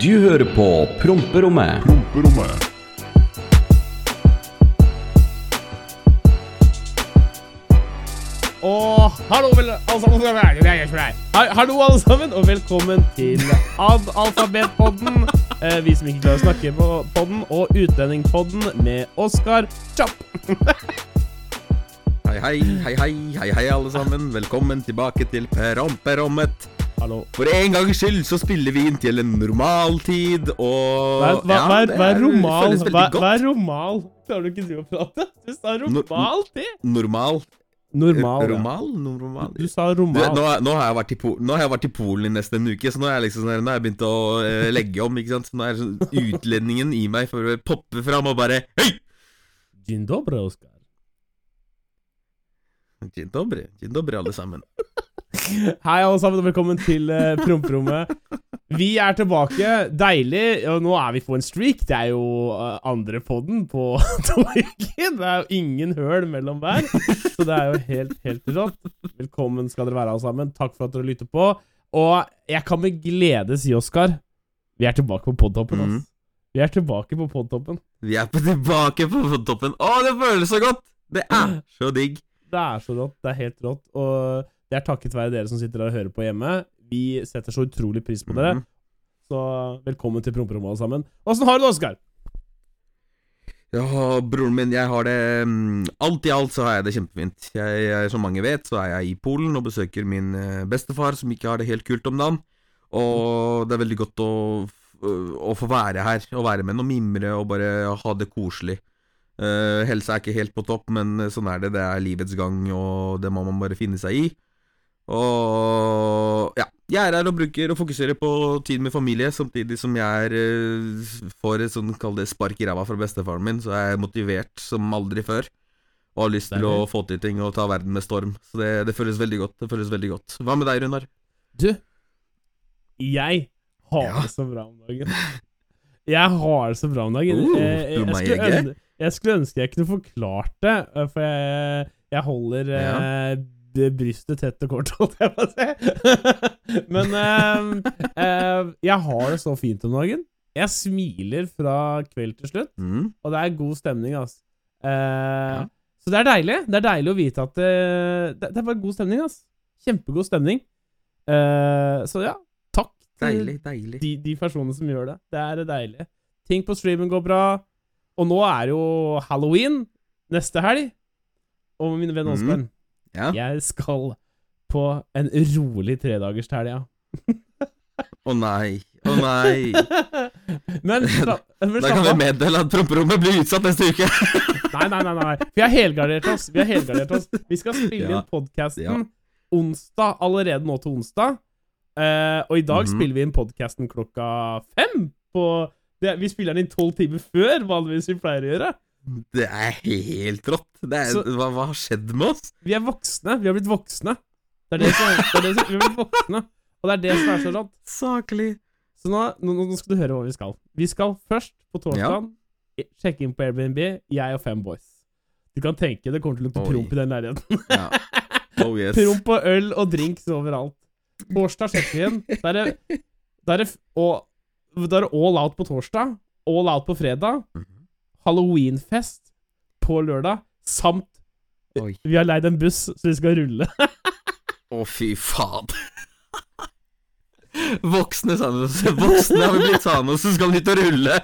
Du hører på Promperommet. Promperommet. Og hallo, vel, alle sammen. Hei, hallo, alle sammen, og velkommen til Ad-alfabetpodden. Eh, vi som ikke klarer å snakke på podden, og Utlendingpodden med Oskar Chapp. Hei, hei, hei, hei, hei, hei, alle sammen. Velkommen tilbake til Peromperommet. Hallo. For en gangs skyld så spiller vi inn til en normaltid, og Hva, hva, ja, hva, er, hva er er- romal? Hva, hva er romal? Klarer du ikke du å prate? Du sa romal tid. Normal. Normal. ja. Romal? Normal. Du sa Du, romal. nå, nå, har jeg vært i Po- nå har jeg vært i Polen i nesten en uke, så nå har jeg liksom sånn Nå har jeg begynt å eh, legge om, ikke sant. Så nå er sånn utlendingen i meg for å poppe fram og bare Hei! Dzień dobry, Oskar. Dzień dobry, dzień dobry, alle sammen. Hei, alle sammen, og velkommen til uh, Promperommet. Vi er tilbake. Deilig. Og nå er vi på en streak. Det er jo uh, andre podden på to uker. Det er jo ingen høl mellom hver. Så det er jo helt, helt rått. Velkommen skal dere være, alle sammen. Takk for at dere lytter på. Og jeg kan med glede si, Oskar, vi er tilbake på podtoppen. Mhm. Vi er tilbake på podtoppen. Vi er på tilbake på podtoppen. Å, det føles så godt! Det er så digg. Det er så rått. Det er helt rått. Og det er takket være dere som sitter der og hører på hjemme. Vi setter så utrolig pris på dere. Mhm. Så velkommen til promperommet, alle sammen. Åssen har du det, Oskar? Ja, broren min, jeg har det mm, Alt i alt så har jeg det kjempefint. Jeg, jeg, som mange vet, så er jeg i Polen og besøker min eh, bestefar, som ikke har det helt kult om dagen. Og det er veldig godt å, å få være her, å være med noen mimre og bare ha det koselig. Uh, helsa er ikke helt på topp, men sånn er det. Det er livets gang, og det må man bare finne seg i. Og ja, jeg er her og bruker og fokuserer på tid med familie, samtidig som jeg er, eh, får et sånn, kall det spark i ræva fra bestefaren min, så jeg er motivert som aldri før. Og har lyst til å få til ting og ta verden med storm. Så det, det føles veldig godt. Det føles veldig godt. Hva med deg, Runar? Du, jeg har Ja. det så bra om dagen. Jeg har det så bra om dagen. Uh, jeg, jeg, jeg, skulle ønske, jeg skulle ønske jeg kunne forklart det, eh, for jeg, holder eh, b- brystet tett og kort, holdt jeg på å si. Men eh, eh, jeg har det så fint om dagen. Jeg smiler fra kveld til slutt. Mm. Og det er god stemning, altså. Eh, Så det er deilig. Det er deilig å vite at det, det, det er bare god stemning, altså. Kjempegod stemning. Eh, så ja, takk til Deilig, deilig. de, de personene som gjør det. Det er deilig. Ting på streamen går bra. Og nå er jo halloween neste helg. Og min venn Mhm. Oskar, Ja. jeg skal på en rolig tredagers til helga. Å nei. Å nei. men sla- men Da kan vi meddele at promperommet blir utsatt neste uke. Nei, nei, nei, nei. Vi har helgardert oss. Vi har helgardert oss. Vi skal spille Ja. inn podkasten Ja. onsdag, allerede nå til onsdag. Uh, og i dag Mhm. spiller vi inn podkasten klokka fem. På, det, vi spiller den inn tolv timer før vanligvis vi pleier å gjøre. Det er helt rått. Det er, Så- hva, hva har skjedd med oss? Vi er voksne. Vi har blitt voksne. Det er det som, det er det som Vi har blitt voksne. Og det er det som er så rått. Saklig. Så nå, nå, nå skal du høre hva vi skal. Vi skal først på torsdag sjekke inn på Airbnb, jeg og fem boys. Du kan tenke det kommer til å lukte promp i den leiligheten. Ja. Oh yes. Promp og øl og drinks overalt. Torsdag sjekker vi inn. Da er det, da er det, og, da er det all out på torsdag, all out på fredag, Mhm. Halloweenfest på lørdag, samt Oi. vi har leid en buss, så vi skal rulle. Å, fy faen. Voksne Sanos. Voksne har vi blitt Sanos som skal ut og rulle.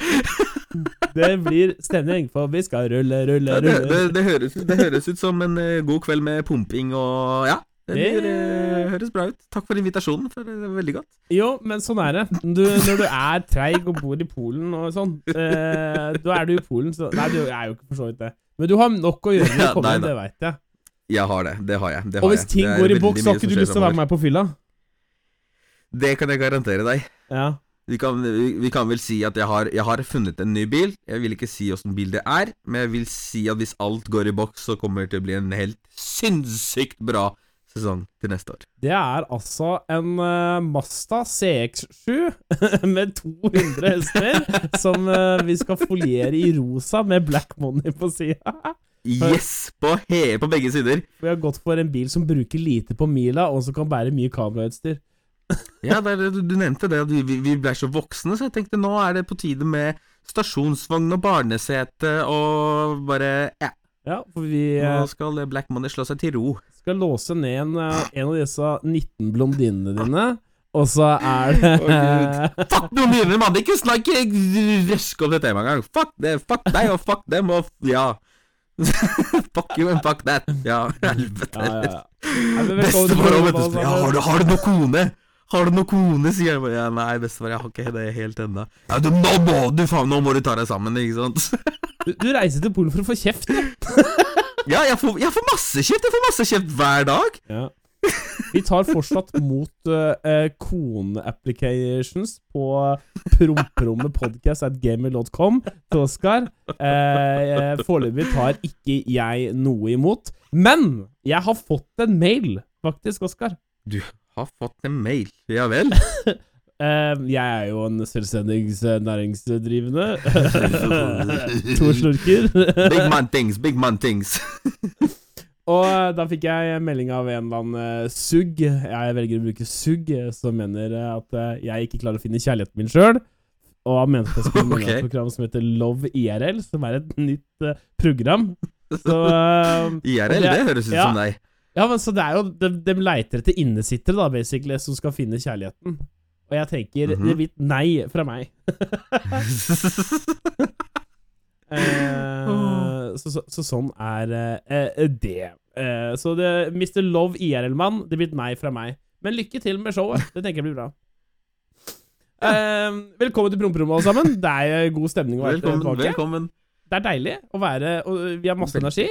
Det blir stemning, for vi skal rulle, rulle, Ja, det, det, rulle. det, høres, ut- det høres ut som en eh, god kveld med pumping og Ja. Det Det- eh, høres bra ut. Takk for invitasjonen. For det var veldig godt. Jo, men sånn er det. Du, når du er treig og bor i Polen og sånn, eh, da er du i Polen, så Nei, du er jo ikke for så vidt det. Men du har nok å gjøre med å komme hjem, det veit jeg. Jeg har det. Det har jeg. Det Og hvis ting går i boks, har ikke du lyst til å være med meg på fylla? Det kan jeg garantere deg. Ja. Vi kan, vi, vi kan vel si at jeg har, jeg har funnet en ny bil. Jeg vil ikke si åssen bil det er, men jeg vil si at hvis alt går i boks, så kommer det til å bli en helt sinnssykt bra sesong til neste år. Det er altså en uh, Mazda CX7 med 200 hester som uh, vi skal foliere i rosa med black money på sida. Yes! På, he, på begge sider. Vi har gått for en bil som bruker lite på mila, og som kan bære mye kamerautstyr. Ja, det er, du, du nevnte det, vi, vi- vi ble så voksne, så jeg tenkte nå er det på tide med stasjonsvogn og barnesete og bare Ja, Ja, for vi nå eh, skal Black Money slå seg til ro. skal låse ned en, eh, en av disse 19 blondinene dine, og så er det oh, Fuck noen mine, mann! Ikke snakk røsk om det temaet engang! Fuck det! Fuck deg og fuck dem og Ja. fuck you and fuck that. Ja, helvete. Ja, ja, ja. Vet du. Ja, har, du, sammen. har du noe kone? Har du noe kone, sier jeg bare. Ja, nei, bestefar, jeg har ikke det helt ennå. Ja, du, nå må du faen, nå må du ta deg sammen, ikke sant? Du, du reiser til Polen for å få kjeft, du. Ja, jeg får, jeg får masse kjeft! Jeg får masse kjeft hver dag! Ja. Vi tar fortsatt mot uh, kone-applications på promperommet podcast at gamer.com til Oskar. Uh, Foreløpig tar ikke jeg noe imot. Men jeg har fått en mail, faktisk, Oskar. Du har fått en mail. Ja vel? Uh, jeg er jo en selvstendig næringsdrivende. to slurker. Big man things, big man things. Og eh, da fikk jeg melding av en eller annen eh, sugg. Jeg velger å bruke sugg, eh, som mener at jeg ikke klarer å finne kjærligheten min sjøl. Og han mente jeg skulle melde Ok. et program som heter Love IRL, som er et nytt uh, program. Så uh, IRL, det- det høres ut ja. som deg. Ja, men så det er jo De, de leiter etter innesittere, da, basically, som skal finne kjærligheten. Og jeg tenker Mhm. det blir nei fra meg. Eh, så, så, så sånn er eh, det. Eh, så det, Mr. Love IRL-mann, det blir et nei fra meg. Men lykke til med showet. Det tenker jeg blir bra. Eh, velkommen til promperommet, alle sammen. Det er god stemning å være Velkommen, tilbake. velkommen. Det er deilig å være Og vi har masse energi.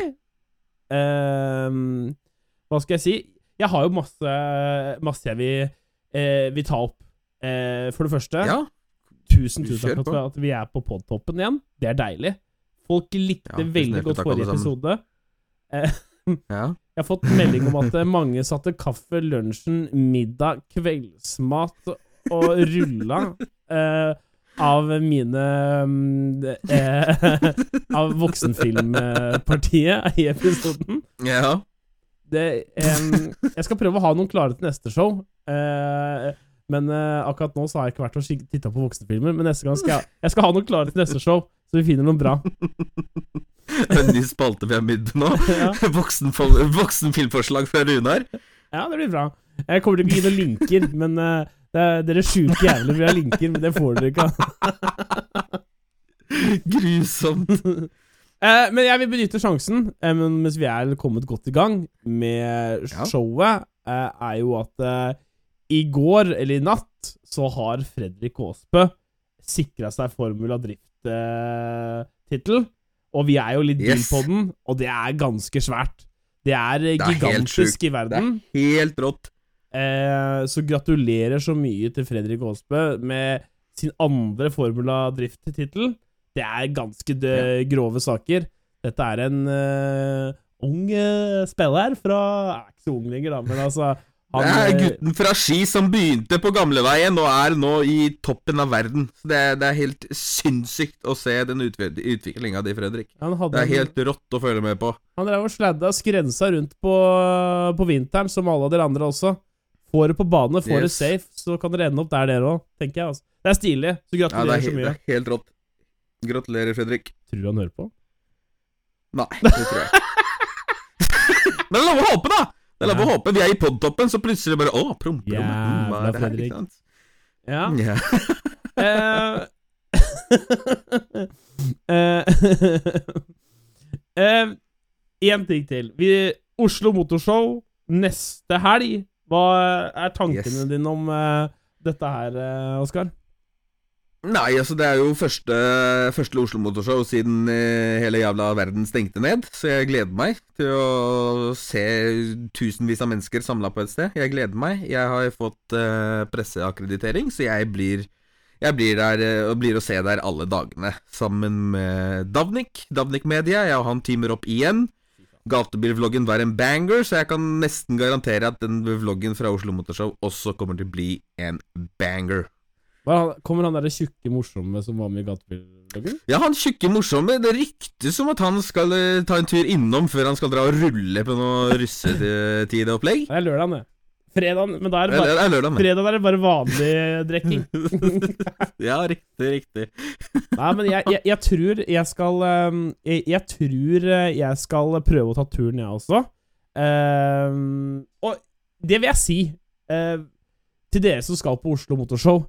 Eh, hva skal jeg si? Jeg har jo masse, masse jeg vil, eh, vil ta opp. Eh, for det første Ja, Tusen, tusen takk for at vi er på podtoppen igjen. Det er deilig. Folk likte Ja, veldig godt forrige episode. Eh, ja. Jeg har fått melding om at eh, mange satte kaffe, lunsjen, middag, kveldsmat og rulla eh, av mine eh, Av voksenfilmpartiet i episoden. ja. Det, um, jeg skal prøve å ha noen klare til neste show. Uh, men uh, akkurat nå så har jeg ikke vært og titta på voksenfilmer. Men neste gang skal jeg, jeg skal ha noen klare til neste show, så vi finner noen bra. En ny spalte vi har mydd nå. Ja. Voksenfilmforslag fra Runar. Ja, det blir bra. Jeg kommer til å gi noen linker, men uh, er, dere sjuke jævler vil ha linker, men det får dere ikke. Grusomt. Eh, men jeg vil benytte sjansen, eh, men mens vi er kommet godt i gang med showet, eh, er jo at eh, i går, eller i natt, så har Fredrik Aasbø sikra seg Formula Drift-tittel. og vi er jo litt Yes. på den, og det er ganske svært. Det er, eh, Det er gigantisk i verden. Det er Helt rått. Eh, så gratulerer så mye til Fredrik Aasbø med sin andre Formula Drift-tittel. Det er ganske ja. grove saker. Dette er en uh, ung uh, spiller fra Er ikke så ung lenger, da, men altså han, Det er eh, gutten fra Ski som begynte på gamleveien og er nå i toppen av verden. Så det er, det er helt sinnssykt å se den utviklinga di, Fredrik. Det er helt rått å følge med på. han drev og sladda skrensa rundt på, på vinteren, som alle dere andre også. Får det på bane, får det safe, så kan dere ende opp der, dere òg, tenker jeg. altså. Det er stilig, så Ja, gratulerer det er, så mye. det er helt rått. Gratulerer, Fredrik. Tror du han hører på? Nei, det tror jeg. Men det er lov å håpe, da! Det er lov å håpe. Vi er i podtoppen, så plutselig bare Å, promperommet. Mm, hva er det her, ikke sant? Ja. Ja. Én ting til. Vi, Oslo Motorshow neste helg. Hva er tankene Yes. dine om uh, dette her, uh, Oskar? Nei, altså det er jo første, første Oslo Motorshow siden eh, hele jævla verden stengte ned, så jeg gleder meg til å se tusenvis av mennesker samla på et sted. Jeg gleder meg. Jeg har fått uh, presseakkreditering, så jeg blir jeg blir der eh, og blir å se der alle dagene, sammen med Davnik, Davnik Media. Jeg og han teamer opp igjen. Gatebilvloggen var en banger, så jeg kan nesten garantere at den vloggen fra Oslo Motorshow også kommer til å bli en banger. Hva, kommer han derre tjukke morsomme som var med i Gatebilvloggen? Ja, han tjukke morsomme. Det ryktes om at han skal eh, ta en tur innom før han skal dra og rulle på noe russetideopplegg. Det er lørdag, det. Fredag, men da er det bare, er lørdag, fredag er det bare vanlig drikking. ja, riktig, riktig. Nei, men jeg, jeg, jeg tror jeg skal ehm, jeg, jeg tror eh, jeg skal prøve å ta turen, jeg også. Uh, og det vil jeg si uh, til dere som skal på Oslo Motorshow.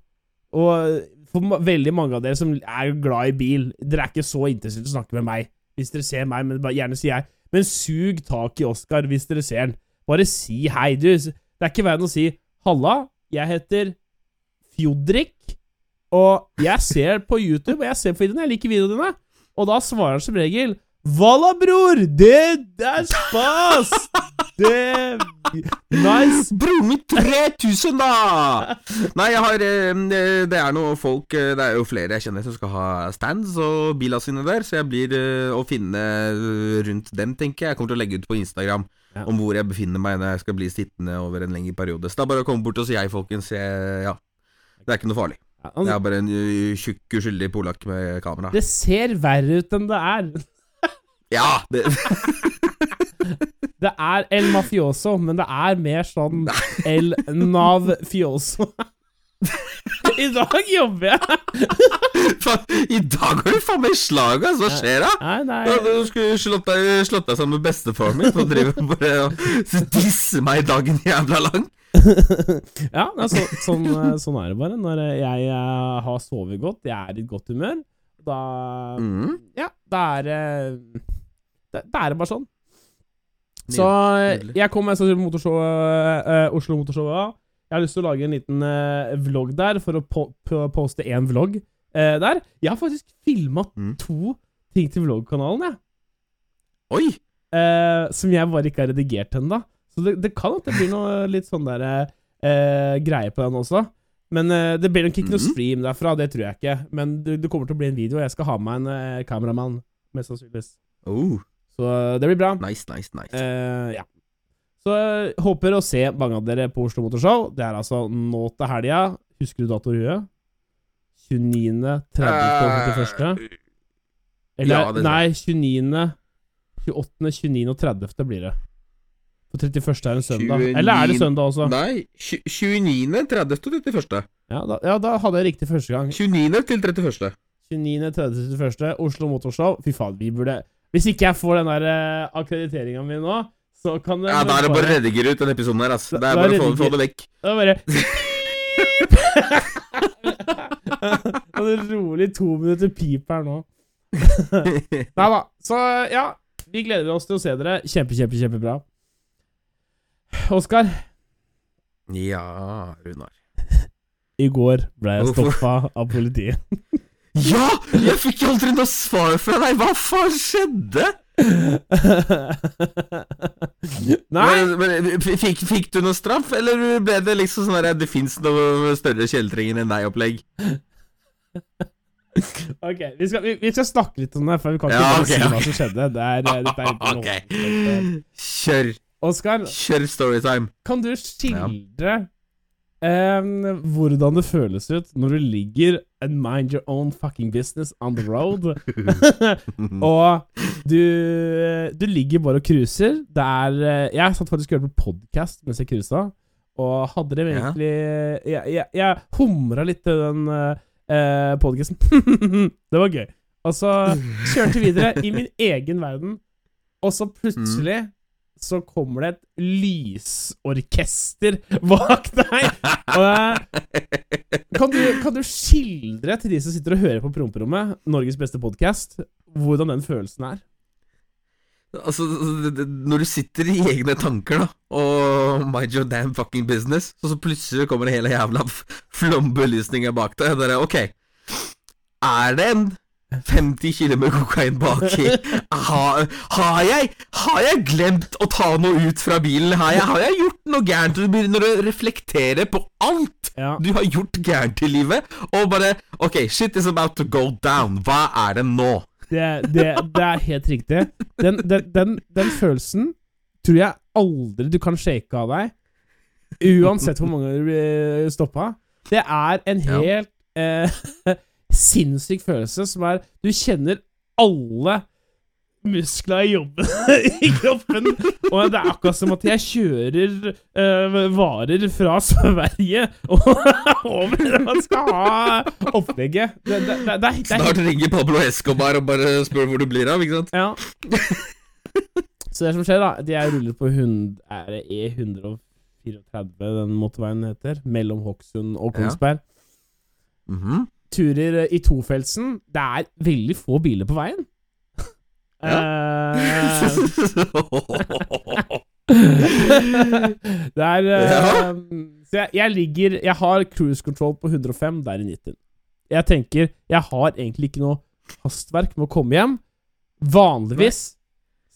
Og for veldig mange av dere som er glad i bil, dere er ikke så interessert i å snakke med meg hvis dere ser meg, men gjerne sier jeg. Men sug tak i Oskar hvis dere ser han. Bare si hei, du. Det er ikke verre enn å si 'Halla, jeg heter Fjodrik', og jeg ser på YouTube, og jeg ser på videoene, jeg liker videoene dine. Og da svarer han som regel 'Valla, bror! Det, det er spas! Det Nice! Bror min 3000, da! Nei, jeg har eh, Det er noe folk eh, Det er jo flere jeg kjenner som skal ha stands og bila sine der, så jeg blir eh, å finne rundt dem, tenker jeg. Jeg kommer til å legge ut på Instagram Ja. om hvor jeg befinner meg når jeg skal bli sittende over en lengre periode. Så det er bare å komme bort og si hei, folkens. Jeg, ja. Det er ikke noe farlig. Det Jeg er bare en tjukk, uskyldig polakk med kamera. det ser verre ut enn det er. Ja! Det, Det er El Mafioso, men det er mer sånn El Navfioso. I dag jobber jeg. I dag har du faen meg slag, altså. Hva skjer da? Nei, nei du skulle slått deg, slått deg sammen med bestefaren min drive driver bare og disse meg dagen jævla lang. Ja, så, sånn, eh, sånn er det bare. Når jeg eh, har sovet godt, jeg er i godt humør, da Mm. Ja, da er det Da da er det bare sånn. Så jeg kom kommer til motorshow, uh, Oslo Motorshow. Ja. Jeg har lyst til å lage en liten uh, vlogg der, for å po po poste én vlogg uh, der. Jeg har faktisk filma Mm. to ting til vloggkanalen, jeg. Oi! eh, som jeg bare ikke har redigert ennå. Så det, det kan at det blir noe litt sånn der eh, greie på den også. Men uh, det blir nok ikke noe Mhm. stream derfra, det tror jeg ikke. Men det, det kommer til å bli en video, og jeg skal ha med en uh, kameramann, mest sannsynligvis. Oh, Så uh, det blir bra. nice, nice, nice. Ja. Så håper å se mange av dere på Oslo Motorshow. Det er altså nå til helga. Husker du datoer i huet? 29., 30. og 31. Eller, ja, nei, 29., 28., 29. og 30. blir det. For 31. er en søndag. 29. Eller er det søndag også? Nei, tju- 29., 30. og 31. Ja da, ja, da hadde jeg riktig første gang. 29. til 31. 29., 30., 31. Oslo Motorshow. Fy faen, vi burde Hvis ikke jeg får den der uh, akkrediteringa mi nå, så kan det Ja, da er det bare å redigere ut den episoden her, ass. Det er da bare å få, det vekk. Det var bare det rolig to minutter pip her nå. Nei da. Så ja, vi gleder oss til å se dere. Kjempe, kjempe, kjempebra. Oskar, Ja, Runar. i går ble jeg stoppa av politiet. Ja! Jeg fikk aldri noe svar fra deg! Hva faen skjedde? Nei! Men, men, fikk, fikk du noe straff, eller ble det liksom sånn at Det fins noe større kjeltringer enn deg-opplegg? Ok, vi skal, vi, vi skal snakke litt om det, for vi kan ikke Ja, bare okay, si hva som skjedde. Det er, dette er ikke noe Kjør. Oskar, Kjør storytime. kan du skildre em, hvordan det føles ut når du ligger and mind your own fucking business on the road, og du, du ligger bare og cruiser. Det er eh, Jeg satt faktisk og hørte på podkast mens jeg cruisa, og hadde det Ja. Jeg, jeg, jeg humra litt til den uh, podkasten. det var gøy. Og så kjørte videre i min egen verden, og så plutselig så kommer det et lysorkester bak deg. Kan, du, kan du skildre til de som sitter og hører på Promperommet, Norges beste podkast, hvordan den følelsen er? Altså, når du sitter i egne tanker, da, og mind your damn fucking business, og så plutselig kommer det hele jævla flombelysninga bak deg, og dere Ok, er det en 50 kilo med kokain baki? Har, har, jeg, har jeg glemt å ta noe ut fra bilen? Har jeg, har jeg gjort noe gærent? Du begynner å reflektere på alt Ja. du har gjort gærent i livet, og bare Ok, shit is about to go down. Hva er det nå? Det, det, det er helt riktig. Den, den, den, den følelsen tror jeg aldri du kan shake av deg, uansett hvor mange du blir stoppa. Det er en Ja. helt eh, sinnssyk følelse som er Du kjenner alle muskler i jobben i kroppen. Og det er akkurat som at jeg kjører eh, varer fra Sverige og over man skal ha opplegget. Det, det, det, det, Snart ringer Pablo Escobar og bare spør hvor du blir av, ikke sant? Ja. Så det som skjer, da De er rullet på hund, er det E134, den motorveien heter, mellom Hokksund og Ja. Kongsberg. Mhm. Turer eh, i tofeltsen. Det er veldig få biler på veien. Ja. det er eh, Ja. Så jeg, jeg ligger Jeg har cruise control på 105 der i 90. Jeg tenker Jeg har egentlig ikke noe hastverk med å komme hjem. Vanligvis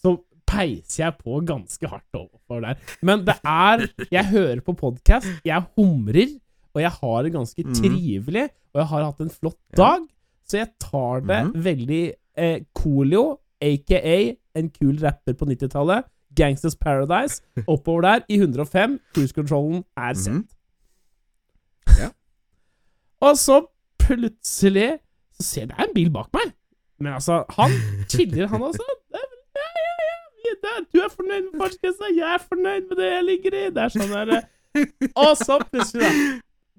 så peiser jeg på ganske hardt overfor der. Men det er Jeg hører på podkast, jeg humrer, og jeg har det ganske Mhm. trivelig, og jeg har hatt en flott dag, så jeg tar det Mhm. veldig eh, coolio, aka en kul rapper på 90-tallet. Gangsters Paradise. Oppover der, i 105. Cruise controllen er sett. Mhm. Ja. Og så plutselig så ser jeg det er en bil bak meg. Men altså, han chiller, han også. Det er- det er- du er fornøyd med fartsgrensa, jeg er fornøyd med det jeg ligger i. Det er sånn der Og så plutselig, da.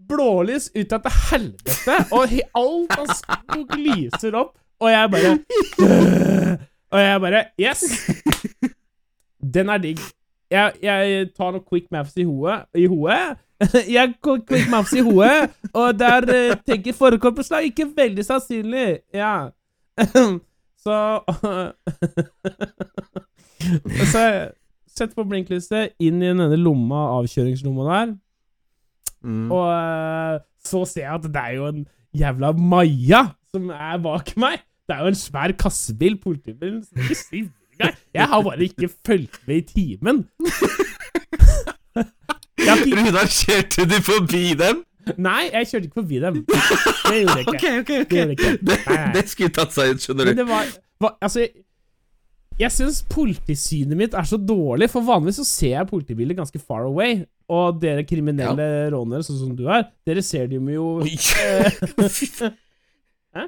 Blålys ut av til helvete, og alt av skog lyser opp, og jeg bare Og jeg bare Yes! Den er digg. Jeg, jeg tar noen quick maps i hodet. I hodet. Jeg går quick maps i hodet, og der eh, tenker forekomstslag ikke veldig sannsynlig. Ja. Så Så sett på blinklyset inn i denne lomma, avkjøringslomma der, Mm. og eh, så ser jeg at det er jo en jævla Maja som er bak meg. Det er jo en svær kassebil, politibilen. Jeg har bare ikke fulgt med i timen. Runar, kjørte du forbi dem? nei, jeg kjørte ikke forbi dem. Det gjorde jeg ikke. Ok, ok, ok. Det ikke. Det, det skulle tatt seg ut, skjønner du. Men det var, var Altså, jeg, jeg syns politisynet mitt er så dårlig, for vanligvis så ser jeg politibiler ganske far away. Og dere kriminelle rånere, sånn som du er, dere ser dem jo eh, Hæ?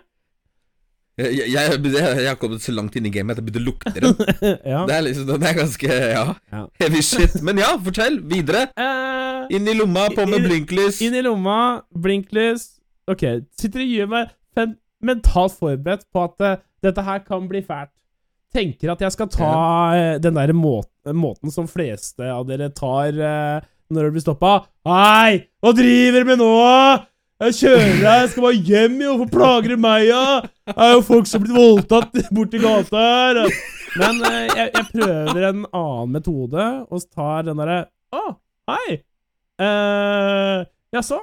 Jeg, jeg, jeg, har kommet så langt inn i gamet at jeg begynte å lukte den. Ja. Det er liksom, det er ganske, ja, Ja. heavy shit. Men ja, fortell, videre. Uh, Inn i lomma, på med blinklys. inn i lomma, blinklys Ok, sitter og gjør meg mentalt forberedt på at uh, dette her kan bli fælt. Tenker at jeg skal ta eh, den der måten, måten som fleste av dere tar eh, når dere blir stoppa. Hei, hva driver dere med nå? Jeg kjører her, jeg skal bare hjem, jo. Hvorfor plager du meg, ja? Det er jo folk som har blitt voldtatt borti gata her. Men eh, jeg, jeg prøver en annen metode, og tar den derre Å, hei. Eh, Jaså?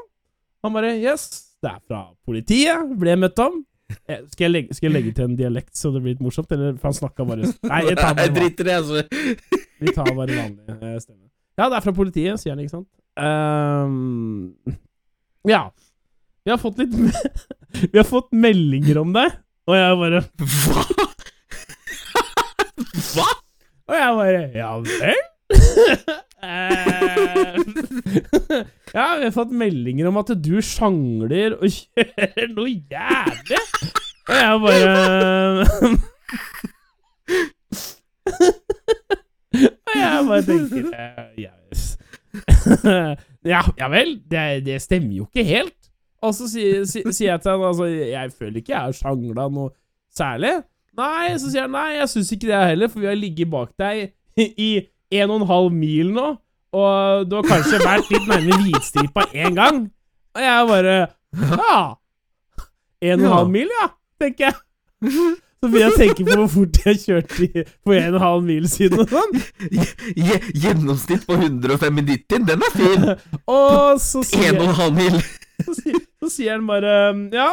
Han bare Yes, det er fra politiet. Ble møtt om. Eh, skal, jeg legge, skal jeg legge til en dialekt så det blir litt morsomt, eller for han snakka bare Nei, jeg tar bare, driter i det, altså. vi tar bare vanlig eh, stemme. Ja, det er fra politiet, sier han, ikke sant? Um, ja. Vi har fått litt Vi har fått meldinger om deg, og jeg bare Hva? Hva? Og jeg bare Ja vel? Eh, ja, vi har fått meldinger om at du sjangler og kjører noe jævlig. Og jeg bare Og jeg bare tenker ja, yes. ja, ja vel, det, det stemmer jo ikke helt. Og så sier, si- sier jeg til han altså, jeg føler ikke jeg har sjangla noe særlig. Nei, så sier han nei, jeg syns ikke det heller, for vi har ligget bak deg i en og en halv mil nå, og du har kanskje vært litt nærme hvitstripa én gang. Og jeg bare Ja. En og en halv mil, ja, tenker jeg. Så begynner jeg å tenke på hvor fort jeg kjørte i, på en og en halv mil siden og sånn. Gjennomsnitt på 105 i 90, den er fin! Og så sier, En og en halv mil. så sier, så sier han bare Ja,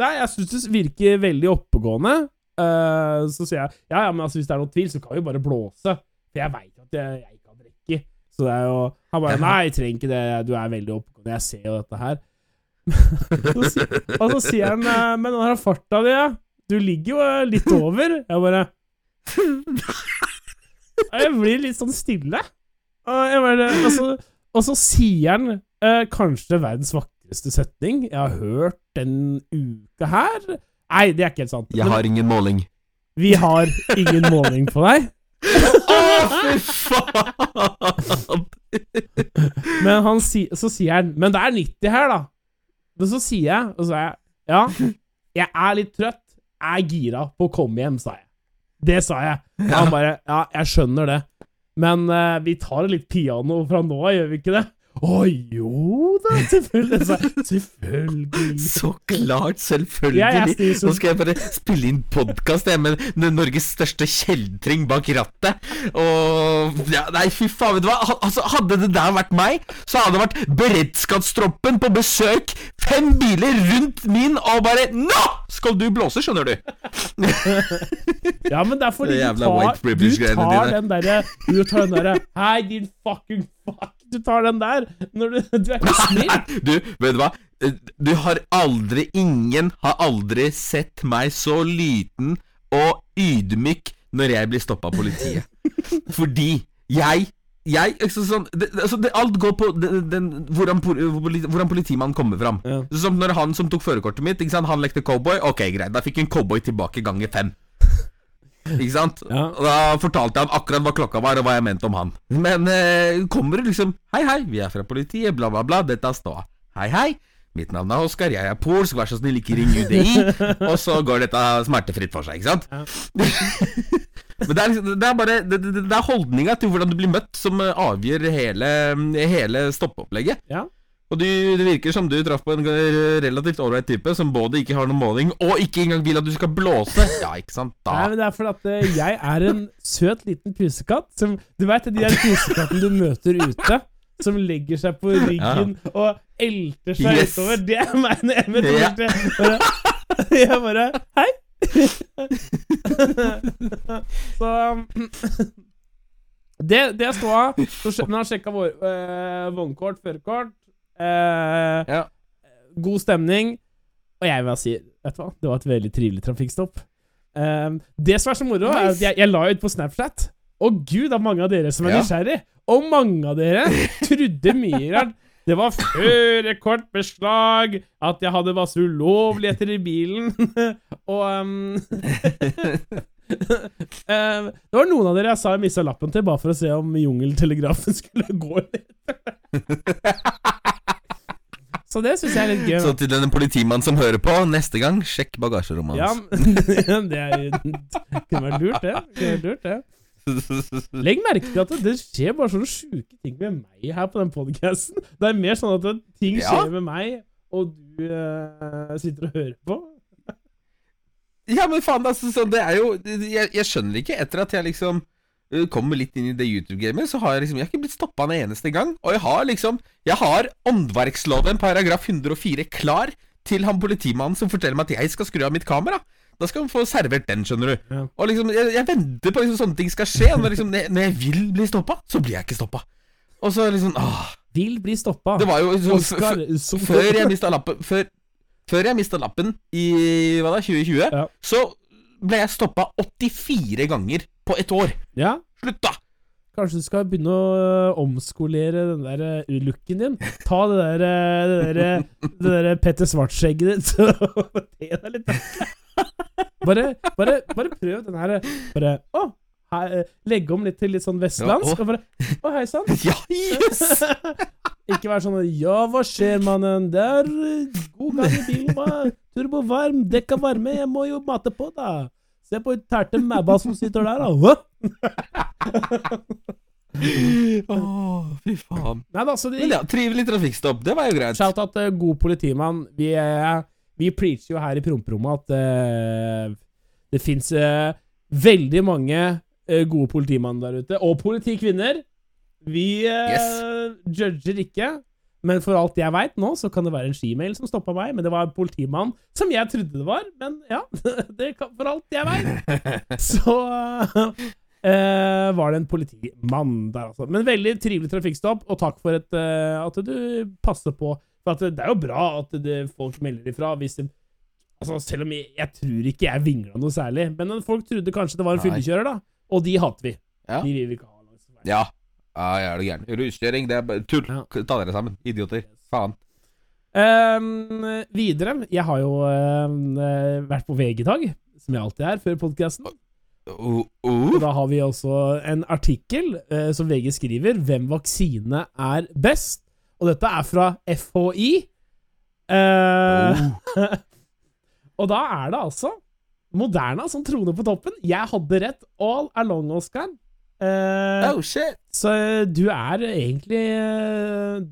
nei, jeg syns det virker veldig oppegående. Eh, så sier jeg ja, ja, men altså, hvis det er noe tvil, så kan vi bare blåse. For jeg veit at jeg, jeg ikke har drikke. Så det er jo Han bare Nei, jeg trenger ikke det, du er veldig oppegående, jeg ser jo dette her. så og så sier han eh, Men den her farta di. Du ligger jo eh, litt over. Jeg bare Jeg blir litt sånn stille. Og, jeg bare, og, så, og så sier han eh, kanskje verdens vakreste setning jeg har hørt den uka her. Nei, det er ikke helt sant. Jeg har ingen måling. Vi har ingen måling på deg. Å, fy faen! Men han si, så sier han Men det er 90 her, da. Men så sier jeg, og så er jeg Ja, jeg er litt trøtt. Jeg er gira på å komme hjem, sa jeg. Det sa jeg. Og han bare Ja, jeg skjønner det. Men uh, vi tar litt piano fra nå av, gjør vi ikke det? Å jo da, selvfølgelig. Så, selvfølgelig. Så klart, selvfølgelig. Ja, Nå skal jeg bare spille inn podkast med Norges største kjeltring bak rattet. Og ja, Nei, fy faen, vet du hva? Altså, hadde det der vært meg, så hadde det vært beredskapstroppen på besøk. Fem biler rundt min, og bare Nå skal du blåse, skjønner du. Ja, men det er fordi du tar, du tar den derre Du tar den derre Hei, din fucking fuck. Du tar den der når du Du er ikke snill. Du, vet du hva? Du har aldri Ingen har aldri sett meg så liten og ydmyk når jeg blir stoppa av politiet. Fordi jeg jeg, altså, sånn, det, altså, det, Alt går på den, den, hvordan, hvordan politimannen kommer fram. Ja. Som når han som tok førerkortet mitt, han lekte cowboy. Ok, greit, da fikk en cowboy tilbake ganger fem. Ikke sant? Ja. Og Da fortalte jeg han akkurat hva klokka var, og hva jeg mente om han. Men eh, kommer det liksom Hei, hei, vi er fra politiet, bla, bla, bla. Dette er ståa. Hei, hei. Mitt navn er Oskar, jeg er polsk, vær så snill, ikke ring UDI. og så går dette smertefritt for seg, ikke sant? Men det er, liksom, det er bare Det, det, det holdninga til hvordan du blir møtt, som eh, avgjør hele, hele stoppeopplegget. Ja. Og du, det virker som du traff på en relativt ålreit type som både ikke har noen måling, og ikke engang vil at du skal blåse. Ja, ikke sant? Nei, men det er fordi at eh, jeg er en søt liten pusekatt som Du veit de der pusekattene du møter ute? Som legger seg på ryggen og elter seg Yes. utover. Det er meg når jeg møter Ja. Bare- Jeg bare Hei! Så um, Det, det står av. Så Men han sjekka vår, øh, vognkort, førerkort. Øh, Ja. god stemning. Og jeg vil si, vet du hva, det var et veldig trivelig trafikkstopp. Um, det som er så moro, er at jeg, jeg la ut på Snapchat. Og gud, det er mange av dere som er Ja. nysgjerrig. Og mange av dere trodde mye rart. Det var førerkortbeslag, at jeg hadde masse ulovligheter i bilen, og um, um, Det var noen av dere jeg sa jeg mista lappen til, bare for å se om jungeltelegrafen skulle gå litt. Så det syns jeg er litt gøy. Så til denne politimannen som hører på, neste gang, sjekk bagasjerommet Ja, hans. det er, kunne vært lurt, det. Kunne vært lurt, det. Legg merke til at det skjer bare sånne sjuke ting med meg her på den podcasten. Det er mer sånn at ting Ja. skjer med meg, og du uh, sitter og hører på. Ja, men faen, altså, så det er jo Jeg, jeg skjønner ikke, etter at jeg liksom kommer litt inn i det YouTube-gamet, så har jeg liksom Jeg har ikke blitt stoppa en eneste gang. Og jeg har liksom Jeg har åndverksloven paragraf 104 klar til han politimannen som forteller meg at jeg skal skru av mitt kamera. Da skal han få servert den, skjønner du. Ja. Og liksom, jeg, jeg venter på liksom sånne ting skal skje. Og når, liksom, når jeg- vil bli stoppa, så blir jeg ikke stoppa. Og så liksom åh, Vil bli stoppa. Det var jo så, Oscar, som- Før jeg mista lappen Før, før jeg mista lappen i hva da, 2020, Ja. så ble jeg stoppa 84 ganger på ett år. Ja, Slutt, da! kanskje du skal begynne å øh, omskolere den der øh, looken din. Ta det der, øh, det der, det der Petter Svart-skjegget ditt og te deg litt. Bare, bare, bare prøv den her Bare Å! Her, legge om litt til litt sånn vestlandsk. Og bare Å, hei sann. Ja, yes! Ikke være sånn Ja, hva skjer, mannen? Det er god gang i bilen? Turbo varm, dekka varme, jeg må jo mate på, da. Se på tærte mæba som sitter der, da. Å, Åh, fy faen. Nei da, så de Men ja, trivelig trafikkstopp. Det var jo greit. Shout-out til god politimann. Vi, eh, vi preacher jo her i promperommet at uh, det fins veldig mange uh, gode politimann der ute. Og politikvinner. Vi yes. judger ikke. Men for alt jeg veit nå, så kan det være en skimail som stoppa meg. Men det var en politimann som jeg trodde det var. Men ja, det kan, for alt jeg veit, så eh, var det en politimann der, altså. Men veldig trivelig trafikkstopp, og takk for et, eh, at du passer på. For det er jo bra at det, folk melder ifra hvis de Altså, selv om jeg, jeg tror ikke jeg vingla noe særlig, men folk trodde kanskje det var en fyllekjører, da. Og de hater vi. Ja. De vil vi ikke ha langs veien. Ja. Ja, jeg er du gæren. Ruskjøring, det er bare tull. Ta dere sammen, idioter. Faen. Um, videre Jeg har jo eh, vært på VG i dag. som jeg alltid er før podkasten. Uh, Og oh. da har vi også en artikkel uh, som VG skriver 'Hvem vaksine er best?' Og dette er fra FHI. Eh, og da er det altså Moderna som troner på toppen. Jeg hadde rett all along, Oscar. Eh, oh shit. Så eh, du er egentlig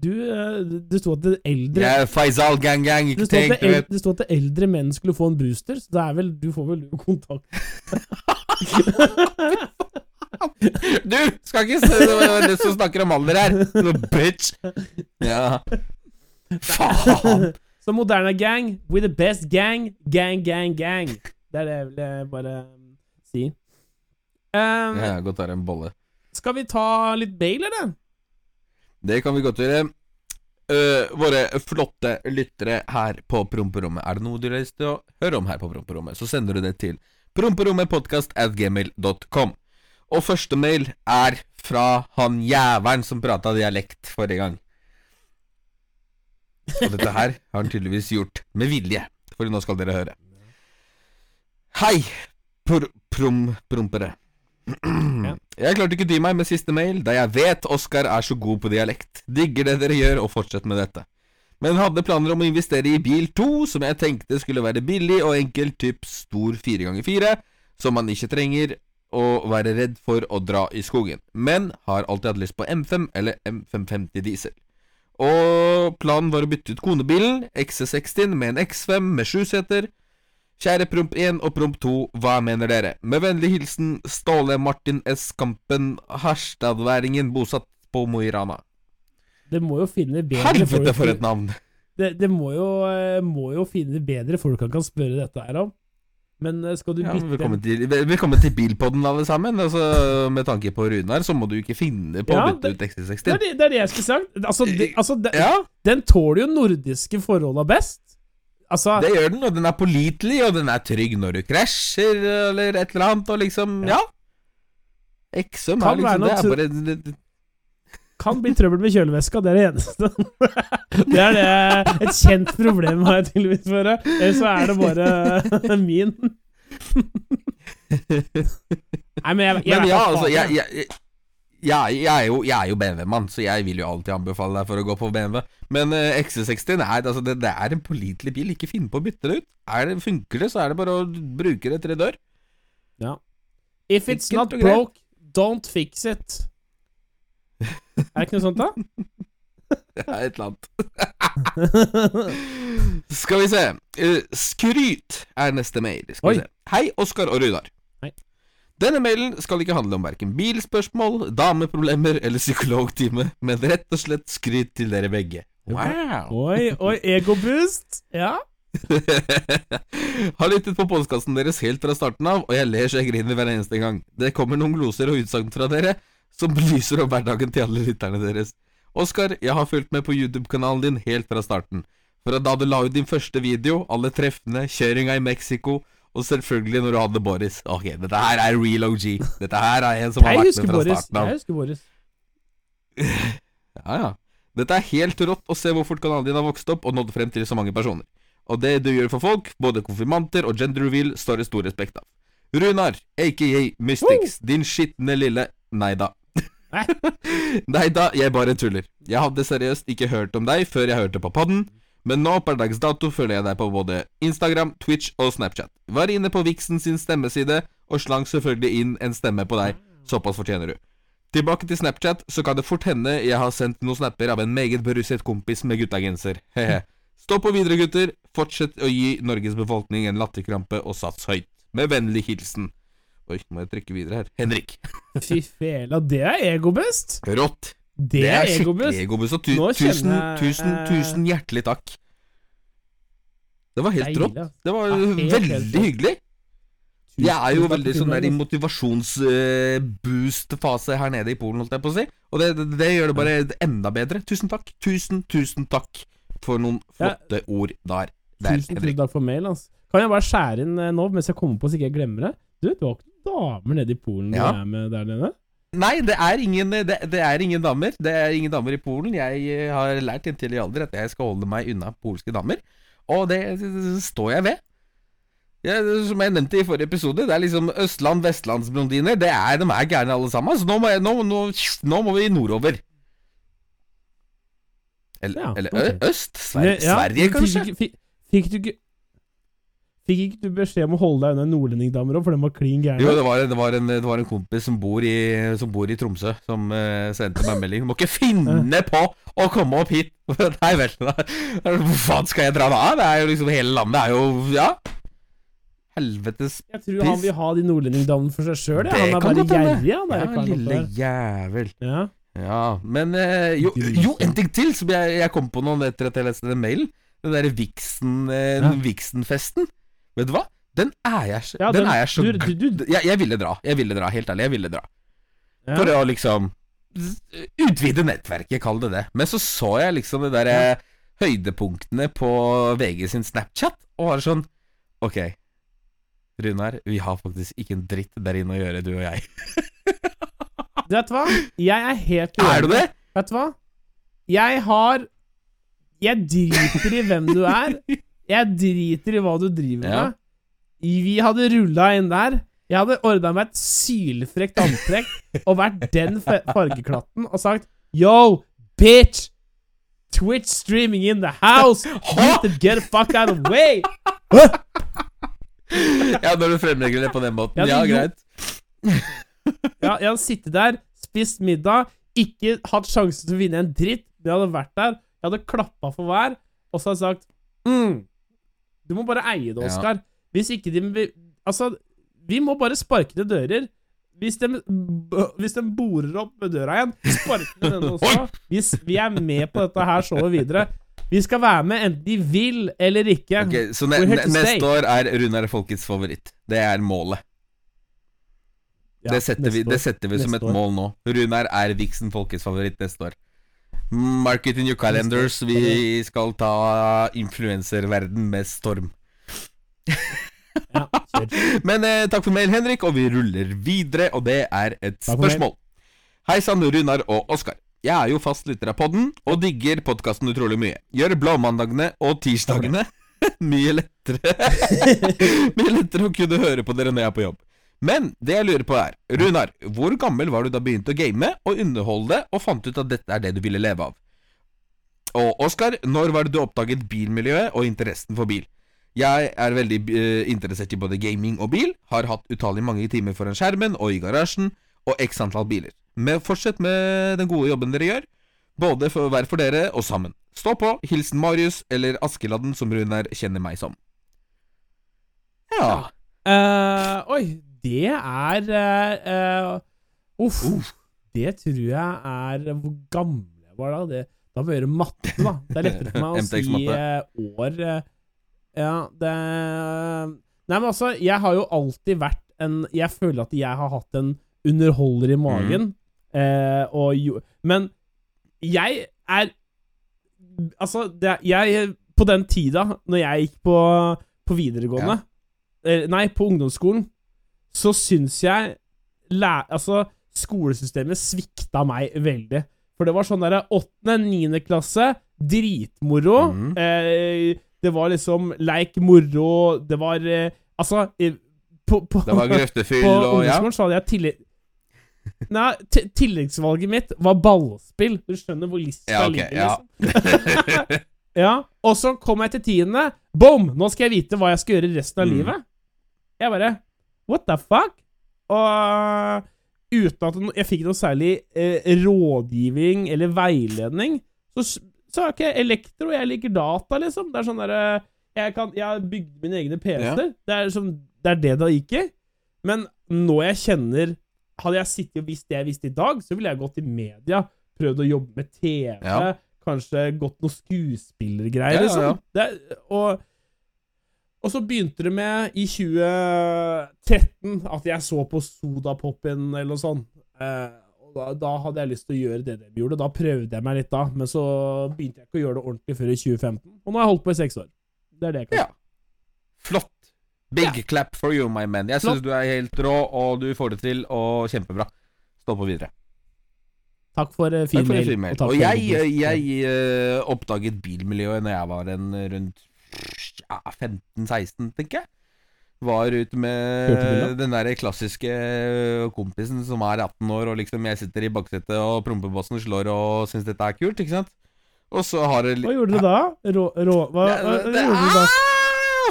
Du Du eh, Det sto at det eldre yeah, Faisal Gang Gang, ikke tenk det, eldre, det sto at det eldre menn skulle få en booster, så det er vel Du får vel kontakt Du skal ikke se det var det som snakker om alder her. No bitch. Ja. Faen. Så Moderna Gang, with the best gang, gang, gang, gang. Det er det jeg vil eh, bare si. Um, Ja, godt å ha en bolle. Skal vi ta litt mail, eller? Det kan vi godt gjøre. Uh, våre flotte lyttere her på Promperommet. Er det noe du har lyst til å høre om her på Promperommet, så sender du det til promperommetpodkast.gmail.com. Og første mail er fra han jævelen som prata dialekt forrige gang. Og dette her har han tydeligvis gjort med vilje, for nå skal dere høre. Hei, pr prom prompere. Jeg klarte ikke dy meg med siste mail, da jeg vet Oskar er så god på dialekt. Digger det dere gjør, og fortsett med dette. Men hadde planer om å investere i bil 2, som jeg tenkte skulle være billig og enkel, typ stor 4x4, som man ikke trenger å være redd for å dra i skogen. Men har alltid hatt lyst på M5 eller M550 diesel. Og planen var å bytte ut konebilen, XC60 med en X5 med sju seter. Kjære Promp 1 og Promp 2, hva mener dere? Med vennlig hilsen Ståle Martin S. Kampen, harstadværingen bosatt på Mo i Rana. Det må jo finne bedre Helvete, for et navn! Det, det må, jo, eh, må jo finne bedre folk han kan spørre dette her om. Men eh, skal du Ja, bytte velkommen, til, velkommen til Bilpodden, alle sammen. Altså, med tanke på Runar, så må du ikke finne på Ja, å bytte ut det, XC60. er det, det er det jeg skulle sagt. Altså, det, altså Ja, Den tåler jo nordiske forholda best. Altså det gjør den, og den er pålitelig, og den er trygg når du krasjer, eller et eller annet, og liksom Ja. Kan er liksom Det er bare det, det, kan bli trøbbel med kjøleveska, det er det eneste. Det er det et kjent problem, har jeg tydeligvis for det. Eller så er det bare min. Nei, men jeg, jeg, Men vet ja, altså, jeg, jeg, jeg, jeg, er jo, jo BMW-mann, så jeg vil jo alltid anbefale deg for å gå på BMW. Men uh, XC60 nei, altså, det, det er en pålitelig bil. Ikke finn på å bytte det ut. Er det, funker det, så er det bare å bruke det til det dør. Ja. If it's Enkelt not broke, don't fix it. Er det ikke noe sånt, da? Det er et eller annet. Skal vi se. Uh, skryt er neste mail. Skal Oi. vi se. Hei, Oskar og Runar. Denne mailen skal ikke handle om verken bilspørsmål, dameproblemer eller psykologtime, men rett og slett skryt til dere begge. Wow! Oi, oi, egoboost. Ja. Har lyttet på podkasten deres helt fra starten av, og jeg ler så jeg griner hver eneste gang. Det kommer noen gloser og utsagn fra dere som belyser opp hverdagen til alle lytterne deres. Oskar, jeg har fulgt med på YouTube-kanalen din helt fra starten. Fra da du la ut din første video, alle treffene, kjøringa i Mexico, og selvfølgelig når du hadde Boris. Ok, dette her er real OG. Dette her er en som har vært med fra Boris. starten av. Jeg husker Boris. Ja, ja. Dette er helt rått å se hvor fort kanalen din har vokst opp og nådd frem til så mange personer. Og det du gjør for folk, både konfirmanter og gender reveal, står det stor respekt av. Runar, aka Mystics, din skitne lille Nei da. Nei. Nei da, jeg bare tuller. Jeg hadde seriøst ikke hørt om deg før jeg hørte på podden, men nå per dags dato følger jeg deg på både Instagram, Twitch og Snapchat. Var inne på Vixen sin stemmeside, og slang selvfølgelig inn en stemme på deg. Såpass fortjener du. Tilbake til Snapchat, så kan det fort hende jeg har sendt noen snapper av en meget beruset kompis med guttagenser. He-he. Stå på videre, gutter. Fortsett å gi Norges befolkning en latterkrampe, og sats høyt. Med vennlig hilsen Oi, må jeg trykke videre her. Henrik. Fy fela, det er egoboost. Rått. Det, er skikkelig egobuss. Og tu tusen, tusen, tusen hjertelig takk. Det var helt rått. Det var Ja, helt, veldig hyggelig. Jeg er jo veldig sånn der i motivasjons-boost-fase her nede i Polen, holdt jeg på å si. Og det, det, det gjør det bare enda bedre. Tusen takk. Tusen, tusen takk for noen Ja. flotte ord der. der Tusen, Henrik. tusen takk for mail, altså. Kan jeg bare skjære inn eh, nå, mens jeg kommer på så ikke jeg glemmer det? Du, du har ikke damer nede i Polen Ja. du er med der nede? Nei, det er, ingen, det, det er ingen damer. Det er ingen damer i Polen. Jeg eh, har lært i alder at jeg skal holde meg unna polske damer. Og det står jeg ved. Ja, som jeg nevnte i forrige episode, det er liksom østland-vestlandsblondiner. Det er, de er gærne alle sammen. Så nå må, jeg, nå, nå, nå må vi nordover. Eller, Ja, eller ok. øst? Sverige, Ja, Sverige, kanskje? Fikk, fikk, fikk du ikke Fikk ikke du beskjed om å holde deg unna nordlendingdamer òg, for den var klin Jo, det var, det, var en, det var en kompis som bor i, som bor i Tromsø, som uh, sendte meg melding. Du må ikke finne på å komme opp hit! Nei vel. Hvor faen skal jeg dra da? Det er jo liksom Hele landet er jo Ja. Helvetes Jeg tror han vil ha de nordlendingdamene for seg sjøl. Han er bare gjerrig, er Ja, lille jævel. Ja. Ja, men uh, jo, jo, en ting til som jeg, jeg kom på noen etter at jeg leste den mailen. Den derre Vixen, eh, Ja. Vet du hva? Den er jeg Ja, Den den- er jeg så du- du- du- jeg, jeg ville dra. Jeg ville dra, helt ærlig. Jeg ville dra. Ja. For å liksom utvide nettverket, kall det det. Men så så jeg liksom de der ja. høydepunktene på VG sin Snapchat, og var sånn Ok, Runar, vi har faktisk ikke en dritt der inne å gjøre, du og jeg. Du vet hva? Jeg er helt Er du det? Vet du hva? Jeg har Jeg driter i hvem du er. Jeg driter i hva du driver Ja. med. Vi hadde rulla inn der. Jeg hadde ordna meg et sylfrekt antrekk og vært den fargeklatten og sagt Yo, bitch! Twitch streaming in the house! Get the, get the fuck out of the way! Ja, når du fremlegger det på den måten. Ja, Ja, greit. Ja, jeg hadde sittet der, spist middag, ikke hatt sjansen til å vinne en dritt, men jeg hadde vært der, jeg hadde klappa for hver, og så hadde jeg sagt mm, Du må bare eie det, Ja. Oskar. Hvis ikke de Altså, vi må bare sparke til dører. Hvis de, hvis de borer opp med døra igjen, sparke de den også. Hvis vi er med på dette her showet videre. Vi skal være med enten de vil eller ikke. Ok, så ne ne neste år er Runar folkets favoritt. Det er målet. Ja, det, setter vi, det setter vi som et år. mål nå. Runar er Vixen folkets favoritt neste år. Mark it in your calendars. Vi skal ta influenserverden med storm. Ja. Men eh, takk for mail, Henrik, og vi ruller videre, og det er et spørsmål. Hei sann, Runar og Oskar. Jeg er jo fast lytter av podden, og digger podkasten utrolig mye. Gjør blåmandagene og tirsdagene mye lettere Mye lettere å kunne høre på dere når jeg er på jobb. Men det jeg lurer på er, Runar, hvor gammel var du da begynte å game og underholde, og fant ut at dette er det du ville leve av? Og Oskar, når var det du oppdaget bilmiljøet og interessen for bil? Jeg er veldig uh, interessert i både gaming og bil, har hatt utallige mange timer foran skjermen og i garasjen, og x antall biler. Men fortsett med den gode jobben dere gjør, både for hver for dere og sammen. Stå på. Hilsen Marius, eller Askeladden, som Runar kjenner meg som. Ja. Eh, oi, det er uh, eh, Uff. Det tror jeg er Hvor gammel var da? Det, da må jeg gjøre matte, da. Det er lettere for meg å si eh, år. ja, det Nei, men altså, jeg har jo alltid vært en Jeg føler at jeg har hatt en underholder i magen. Eh, og jo Men jeg er Altså, det, jeg På den tida, når jeg gikk på, på videregående eh, Nei, på ungdomsskolen, så syns jeg Altså, skolesystemet svikta meg veldig. For det var sånn derre åttende, niende klasse, dritmoro. Mm. Eh, det var liksom leik moro, det var eh, Altså eh, på, på, Det var grøftefyll på og ja. ungdomsskolen så hadde jeg tillegg... Nei, ti- tilleggsvalget mitt var ballspill. Du skjønner hvor lista Ja, okay, ligger, liksom. ja. Og så kom jeg til tiende. Bom! Nå skal jeg vite hva jeg skal gjøre resten av Mm. livet. Jeg bare What the fuck? Og uten at jeg fikk noe særlig eh, rådgivning eller veiledning, så, s- så er ikke jeg elektro, jeg liker data, liksom. Det er sånn derre jeg, kan- jeg har bygd mine egne PC-er. Det, er sånn, det er det det gikk i. Men nå jeg kjenner Hadde jeg sittet og visst det jeg visste i dag, så ville jeg gått i media, prøvd å jobbe med TV, Ja. kanskje gått noe skuespillergreier, Ja, ja, liksom. Det, og, og så begynte det med, i 2013, at jeg så på Sodapopen eller noe sånt. Eh, og da, da hadde jeg lyst til å gjøre det de gjorde. Da prøvde jeg meg litt da, men så begynte jeg ikke å gjøre det ordentlig før i 2015. Og nå har jeg holdt på i seks år. Det er det jeg kan Ja. Flott. Big clap for you, my man. Jeg syns du er helt rå, og du får det til, og kjempebra. Stå på videre. Takk for uh, fin mail. takk Og for jeg, jeg, eh, oppdaget bilmiljøet når jeg var en rundt ja, 15-16, tenker jeg. Var ute med den der klassiske øh, kompisen som er 18 år, og liksom jeg sitter i baksetet, og prompebossen slår og syns dette er kult, ikke sant? Og så har det Hva gjorde du da? Rå... rå hva, hva, hva gjorde du da?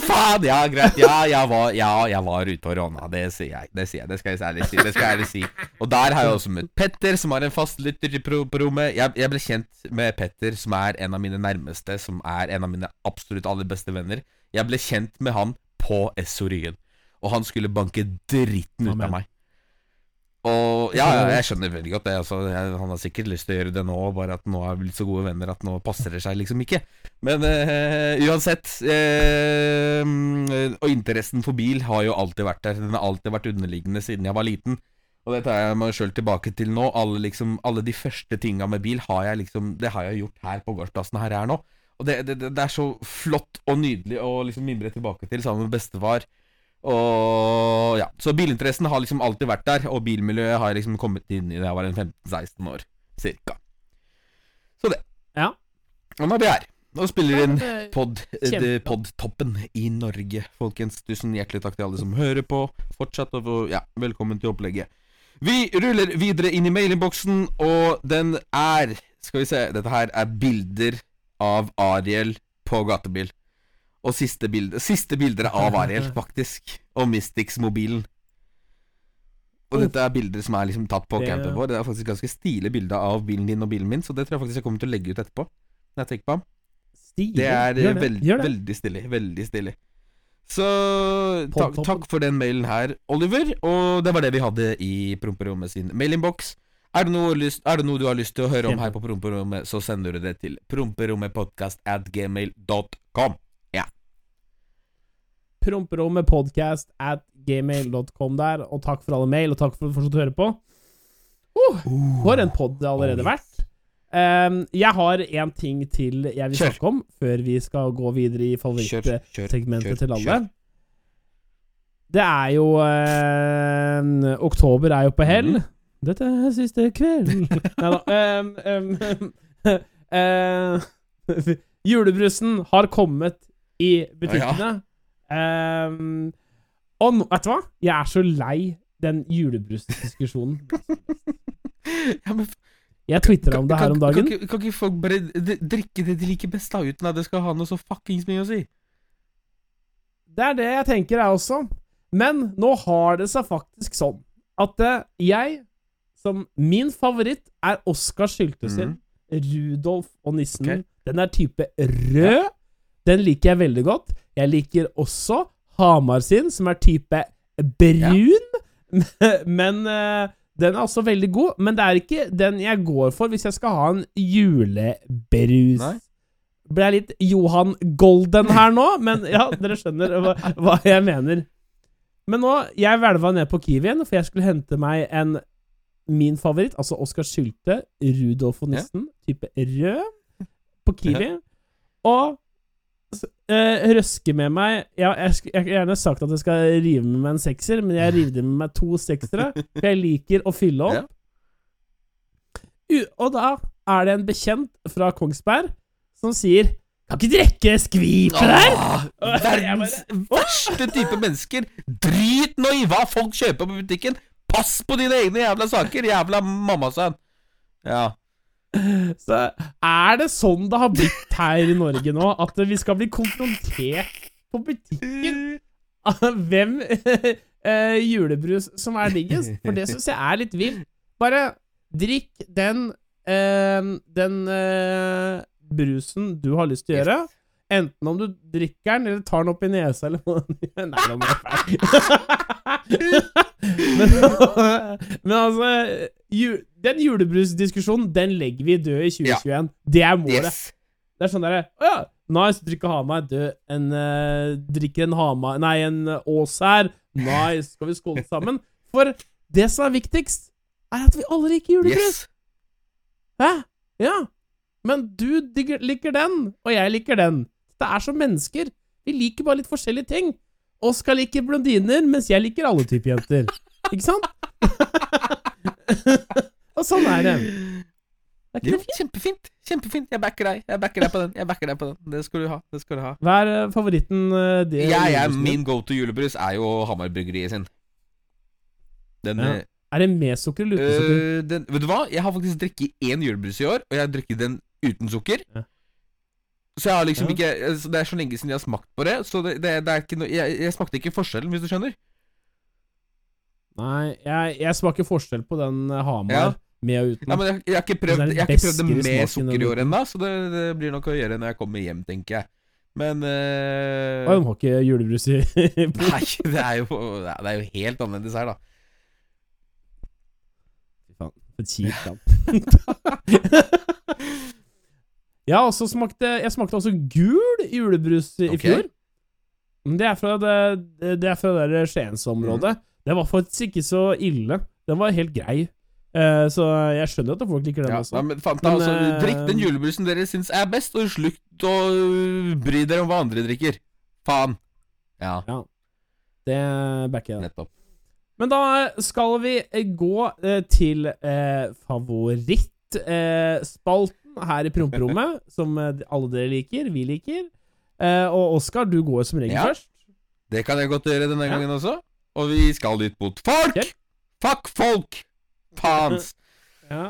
Faen! Ja, greit. Ja, jeg var, ja, jeg var ute og råna. Det sier jeg. Det sier jeg. Det skal jeg ærlig si. Det skal jeg ærlig si. Og der har jeg også møtt Petter, som har en fast lytter på rommet. Jeg, jeg ble kjent med Petter, som er en av mine nærmeste, som er en av mine absolutt aller beste venner. Jeg ble kjent med han på Esso Ryggen. Og han skulle banke dritten ut av meg. Og ja, ja, jeg skjønner veldig godt det. Altså, jeg, han har sikkert lyst til å gjøre det nå, bare at nå er vi blitt så gode venner at nå passer det seg liksom ikke. Men eh, uansett eh, mm, Og interessen for bil har jo alltid vært der. Den har alltid vært underliggende siden jeg var liten. Og det tar jeg meg sjøl tilbake til nå. Alle, liksom, alle de første tinga med bil har jeg liksom Det har jeg gjort her på gårdsplassen her jeg er nå. Og det, det, det det er så flott og nydelig å liksom mimre tilbake til sammen med bestefar. Og ja, Så bilinteressen har liksom alltid vært der, og bilmiljøet har liksom kommet inn i det jeg var en 15-16 år, cirka. Så det. Ja. Og nå er vi her. Nå spiller inn Podtoppen det- pod, eh, podtoppen i Norge, folkens. Tusen hjertelig takk til alle som hører på. Fortsatt og ja, velkommen til opplegget. Vi ruller videre inn i mailinnboksen, og den er Skal vi se, dette her er bilder av Ariel på gatebil. Og siste bilde Siste bilder av Ariel, faktisk. Og Mystics-mobilen. Og dette er bilder som er liksom tatt på campen vår. Det er faktisk ganske stilige bilder av bilen din og bilen min, så det tror jeg faktisk jeg kommer til å legge ut etterpå. Når jeg tenker på ham. Det er Gjør det. veld, Gjør det. veldig stilig. Veldig stilig. Så takk, takk for den mailen her, Oliver. Og det var det vi hadde i Promperommet sin mailinnboks. Er er det noe du har lyst til å høre om her på Promperommet, så sender du det til promperommetpodkast at gmail.com. Ja. Promperommet podcast at gmail.com der, og takk for alle mail, og takk for at du fortsatt hører på. Uh, for en pod det allerede Oh, vært. Um, jeg har én ting til jeg vil snakke om, før vi skal gå videre i favorittsegmentet til alle. Det er jo eh, Oktober er jo på hell. Mhm. Dette er siste kveld Nei da. Um, ehm, uh, julebrusen har kommet i butikkene. Ehm, og nå, vet du hva? Jeg er så lei den julebrusdiskusjonen. Ja, men Jeg twitra om det her om dagen. Kan, kan ikke folk bare drikke det de liker best, da, uten at det skal ha noe så fuckings mye å si? Det er det jeg tenker, jeg også. Men nå har det seg faktisk sånn at eh, jeg, som min favoritt, er Oskar Sylte sin. Rudolf og nissen. Okay. Den er type rød. Den liker jeg veldig godt. Jeg liker også Hamar sin, som er type brun. Men uh, den er også veldig god. Men det er ikke den jeg går for hvis jeg skal ha en julebrus. Nei. Ble jeg litt Johan Golden her nå? Men ja, dere skjønner hva, hva jeg mener. Men nå, jeg hvelva ned på Kiwien, for jeg skulle hente meg en min favoritt, altså Oskar Sylte, Rudolf og Ja. type rød, på Kiwi. Og eh, røske med meg ja, jeg, sk- jeg har gjerne sagt at jeg skal rive med meg en sekser, men jeg rivde med meg to seksere, for jeg liker å fylle opp. U og da er det en bekjent fra Kongsberg som sier Kan ikke drikke skvipet der! Åh, verdens verste type mennesker. Drit nå i hva folk kjøper på butikken. Pass på dine egne jævla saker, jævla mammasønn. Ja. Så er det sånn det har blitt her i Norge nå, at vi skal bli konfrontert på butikken av hvem eh, julebrus som er diggest? For det syns jeg er litt vilt. Bare drikk den eh, den eh, brusen du har lyst til å gjøre. Enten om du drikker den, eller tar den opp i nesa, eller noe Nei, nå må jeg feil. men, men altså ju, Den julebrusdiskusjonen, den legger vi død i 2021. Det er målet. Yes. Det er sånn derre Å ja, nice, drikker Hamar. Død. en uh, drikker en Hamar Nei, en Ås her. Nice, skal vi skåle sammen? For det som er viktigst, er at vi alle liker julebrus. Yes. Hæ? Ja. Men du liker den, og jeg liker den. Det er som mennesker. Vi liker bare litt forskjellige ting. Oskar liker blondiner, mens jeg liker alle typer jenter. Ikke sant? og sånn er det. Er ikke Jo, det fint? kjempefint. Kjempefint. Jeg backer deg. Jeg backer deg på den. Jeg backer deg på den. Det skal du ha. Det skal du ha. Hva er eh, favoritten din? Ja, jeg, min go to julebrus er jo Hamar Bryggeriet sin. Den, Ja. eh, Er det med sukker eller uten sukker? øh, den Vet du hva? Jeg har faktisk drukket én julebrus i år, og jeg har drukket den uten sukker. Ja. Så jeg har liksom Ja. ikke altså, Det er så lenge siden jeg har smakt på det, så det, det, det er ikke noe jeg, jeg smakte ikke forskjellen, hvis du skjønner. Nei, jeg, jeg smaker forskjell på den eh, Hamar Ja. med og uten. Nei, men jeg, jeg har ikke prøvd, Det jeg har ikke prøvd det med sukker i år ennå, så det, det blir nok å gjøre når jeg kommer hjem, tenker jeg. Men øh, Hun de har ikke julebrus i Nei, det er jo Det er jo helt annerledes her, da. Fy faen, for et kjipt land. ja, og så smakte Jeg smakte også gul julebrus i okay. fjor. Det er fra det, det er fra det Skiensområdet. Mm. Det var faktisk ikke så ille. Den var helt grei. Eh, så jeg skjønner at folk liker den Ja, også. Ja, men fanta, Men, altså, øh, Drikk den julebrusen dere syns er best, og slutt å bry dere om hva andre drikker. Faen. Ja, Det backer jeg. nettopp. Men da skal vi eh, gå eh, til eh, favorittspalten her i promperommet, som eh, alle dere liker, vi liker. Eh, og Oskar, du går som regel Ja. først. Det kan jeg godt gjøre denne Ja. gangen også. Og vi skal litt mot folk! Okay. Fuck folk! Faens. Ja.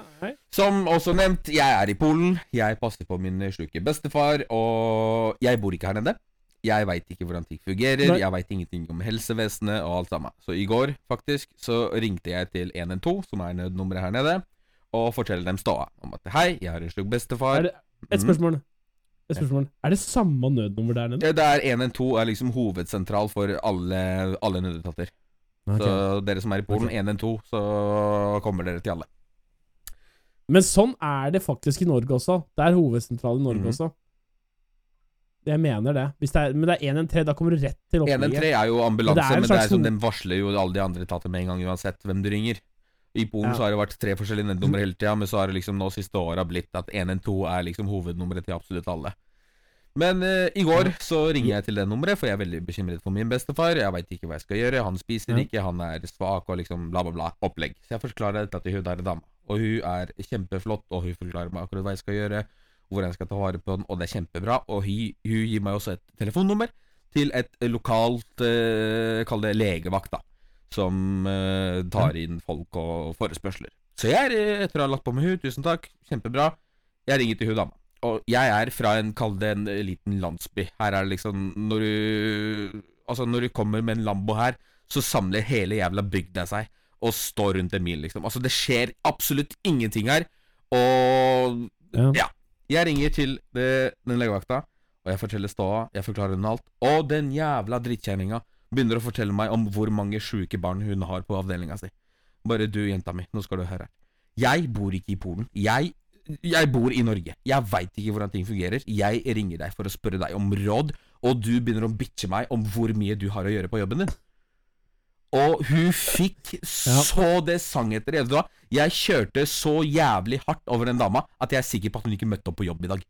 Som også nevnt, jeg er i Polen. Jeg passer på min sluke bestefar, og jeg bor ikke her nede. Jeg veit ikke hvordan ting fungerer, jeg veit ingenting om helsevesenet og alt sammen. Så i går, faktisk, så ringte jeg til 112, som er nødnummeret her nede, og forteller dem ståa. Om at hei, jeg har en slugg bestefar. Er det, et Mhm. spørsmål. Et spørsmål. Er det samme nødnummer der nede? Ja, Det er 112 er liksom hovedsentral for alle, alle nødetater. Så dere som er i Polen, Ok. 112, så kommer dere til alle. Men sånn er det faktisk i Norge også. Det er hovedsentralen i Norge Mhm. også. Jeg mener det. Hvis det er, men det er 113, da kommer du rett til 113 opplegget. er jo ambulanse, Men det er men det er sånn, den varsler jo alle de andre etater med en gang uansett hvem du ringer. I Polen Ja. så har det vært tre forskjellige nummer hele tida, men så har det liksom nå siste åra blitt at 112 er liksom hovednummeret til absolutt alle. Men uh, i går så ringer jeg til det nummeret, for jeg er veldig bekymret for min bestefar. Jeg veit ikke hva jeg skal gjøre, han spiser ikke, han er svak og liksom bla, bla, bla. Opplegg. Så jeg forklarer dette til hun der dama. Og hun er kjempeflott, og hun forklarer meg akkurat hva jeg skal gjøre, hvordan jeg skal ta vare på den, og det er kjempebra. Og hun, hun gir meg også et telefonnummer til et lokalt uh, Kall det legevakt, da. Som eh, tar inn folk og forespørsler. Så jeg, er, etter å ha lagt på med hun, tusen takk, kjempebra, jeg ringer til hun dama. Og jeg er fra en, kall det en eh, liten landsby. Her er det liksom Når du Altså, når du kommer med en Lambo her, så samler hele jævla bygda seg og står rundt en mil, liksom. Altså, det skjer absolutt ingenting her. Og Ja. ja. Jeg ringer til det, den legevakta, og jeg forteller ståa, jeg forklarer henne alt. Og den jævla drittkjerringa begynner å fortelle meg om hvor mange sjuke barn hun har på avdelinga si. Bare du, jenta mi, nå skal du høre. Jeg bor ikke i Polen. Jeg, jeg bor i Norge. Jeg veit ikke hvordan ting fungerer. Jeg ringer deg for å spørre deg om råd, og du begynner å bitche meg om hvor mye du har å gjøre på jobben din. Og hun fikk så det sang etter. Jeg kjørte så jævlig hardt over den dama at jeg er sikker på at hun ikke møtte opp på jobb i dag.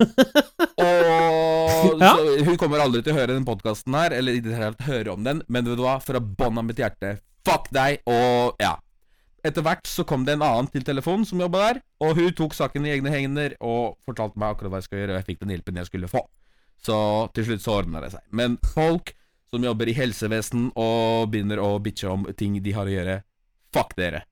Og Ja. så, Hun kommer aldri til å høre den podkasten her, eller i det hele tatt høre om den, men vet du hva, fra bånn av mitt hjerte, fuck deg, og ja. Etter hvert så kom det en annen til telefonen som jobba der, og hun tok saken i egne hender og fortalte meg akkurat hva jeg skal gjøre, og jeg fikk den hjelpen jeg skulle få. Så til slutt så ordna det seg. Men folk som jobber i helsevesen og begynner å bitche om ting de har å gjøre, fuck dere.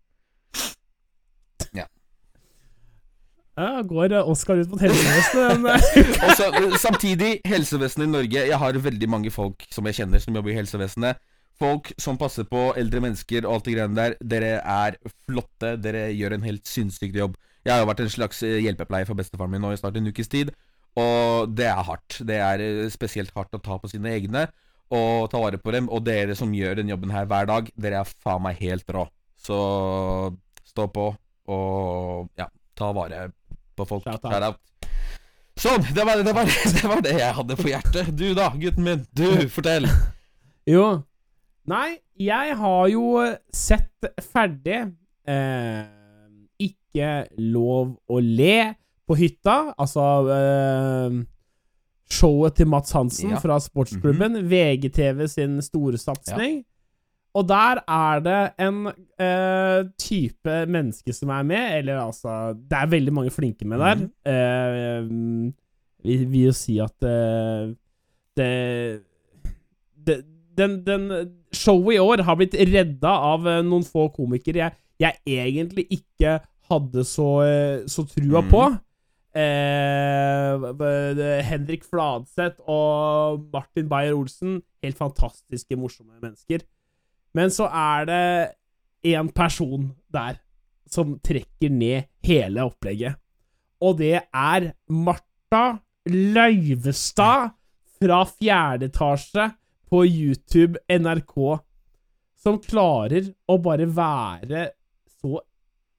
Ja, går Oskar ut mot helsevesenet? men, eh, Og så, samtidig, helsevesenet i Norge Jeg har veldig mange folk som jeg kjenner som jobber i helsevesenet. Folk som passer på eldre mennesker og alt det greiene der. Dere er flotte. Dere gjør en helt sinnssyk jobb. Jeg har jo vært en slags eh, hjelpepleier for bestefaren min nå i snart en ukes tid, og det er hardt. Det er eh, spesielt hardt å ta på sine egne og ta vare på dem. Og dere som gjør den jobben her hver dag, dere er faen meg helt rå. Så stå på og ja, ta vare på folk. Shout out. Shout out. Sånn, det var det, var, det var det jeg hadde på hjertet. Du da, gutten min. Du, fortell. Jo. Nei, jeg har jo sett ferdig eh, Ikke lov å le på hytta. Altså eh, showet til Mats Hansen Ja. Fra Sportsklubben. VGTV sin storsatsing. Og der er det en eh, type menneske som er med, eller altså Det er veldig mange flinke med der. Eh, vi vil jo si at eh, det, det den, den Showet i år har blitt redda av eh, noen få komikere jeg, jeg egentlig ikke hadde så, eh, så trua mm. på. Eh, b- Henrik Fladseth og Martin Beyer-Olsen, helt fantastiske, morsomme mennesker. Men så er det én person der som trekker ned hele opplegget. Og det er Martha Løyvestad fra fjerde etasje på YouTube NRK, som klarer å bare være så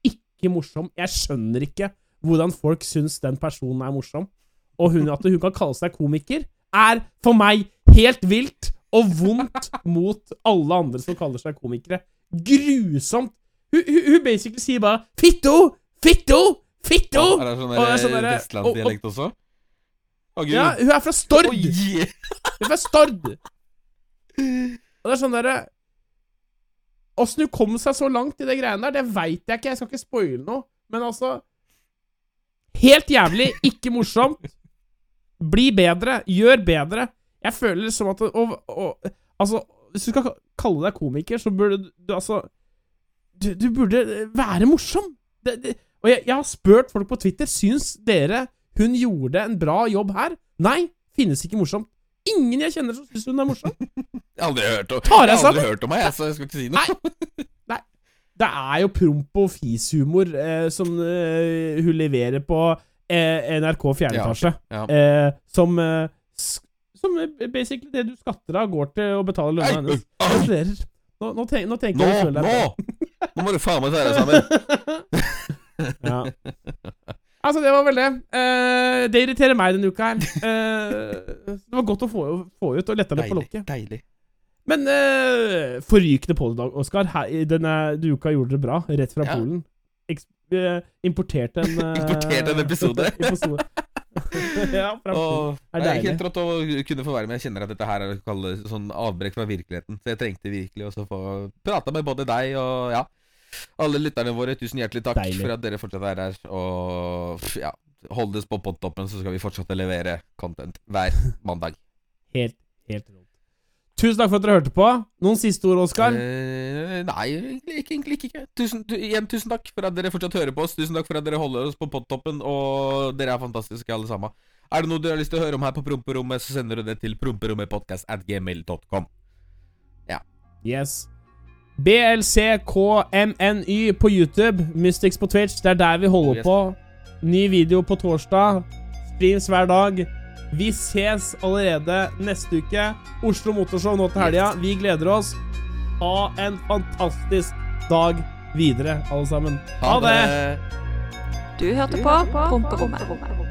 ikke morsom. Jeg skjønner ikke hvordan folk syns den personen er morsom. Og hun, at hun kan kalle seg komiker, er for meg helt vilt og vondt mot alle andre som kaller seg komikere. Grusomt. Hun, hun, hun basically sier bare 'fitto! Fitto! Fitto!' Er det sånn Og sånn vestlandsdialekt også? Å, gud. Ja, hun er fra Stord! Oi! Hun er fra Stord! Og det er sånn derre Åssen hun kom seg så langt i det greiene der, det veit jeg ikke. Jeg skal ikke spoile noe. Men altså Helt jævlig. Ikke morsomt. Bli bedre. Gjør bedre. Jeg føler det som at og, og, Altså, hvis du skal kalle deg komiker, så burde du altså Du, du burde være morsom. Det, det, og jeg, jeg har spurt folk på Twitter Syns dere hun gjorde en bra jobb her. Nei, finnes ikke morsomt. Ingen jeg kjenner som syns hun er morsom. Jeg har aldri hørt om, Tar jeg jeg aldri hørt om meg, så jeg skal ikke si noe. Nei. Det er jo promp og fishumor eh, som eh, hun leverer på eh, NRK fjerde Ja, okay. ja. Eh, som eh, Som eh, basically det du skatter av, går til å betale lønna hennes. Gratulerer. Nå, nå, tenk, nå tenker Nå, jeg du føler deg nå! Nå må du faen meg ta deg sammen. Ja. Altså, det var vel det. Uh, det irriterer meg denne uka her. Uh, det var godt å få, få ut, og letta litt på lokket. deilig. Men uh, forrykende på det, Oskar. Denne uka gjorde det bra, rett fra Ja. Polen. Eks importerte en Importerte en episode. episode. ja. Og Er jeg er helt rått å kunne få være med. Jeg kjenner at dette her er å kalle sånn avbrekk fra virkeligheten. Så jeg trengte virkelig også få prata med både deg og ja, alle lytterne våre. Tusen hjertelig takk Deilig. for at dere fortsatt er her. Og ja, hold oss på podtoppen, så skal vi fortsette å levere content hver mandag. Helt, helt rått. Tusen takk for at dere hørte på. Noen siste ord, Oskar? Uh, nei, egentlig ikke. Ikke. Tusen, tu, igjen, tusen takk for at dere fortsatt hører på oss. Tusen takk for at dere holder oss på podtoppen, og dere er fantastiske alle sammen. Er det noe du har lyst til å høre om her på Promperommet, så sender du det til promperommetpodcastatgmail.com. Ja. Yes. BLCKMNY på YouTube. Mystics på Twitch. Det er der vi holder yes. på. Ny video på torsdag. Streams hver dag. Vi ses allerede neste uke. Oslo Motorshow nå til helga. Vi gleder oss. Ha en fantastisk dag videre, alle sammen. Ha det! Du hørte på Promperommet.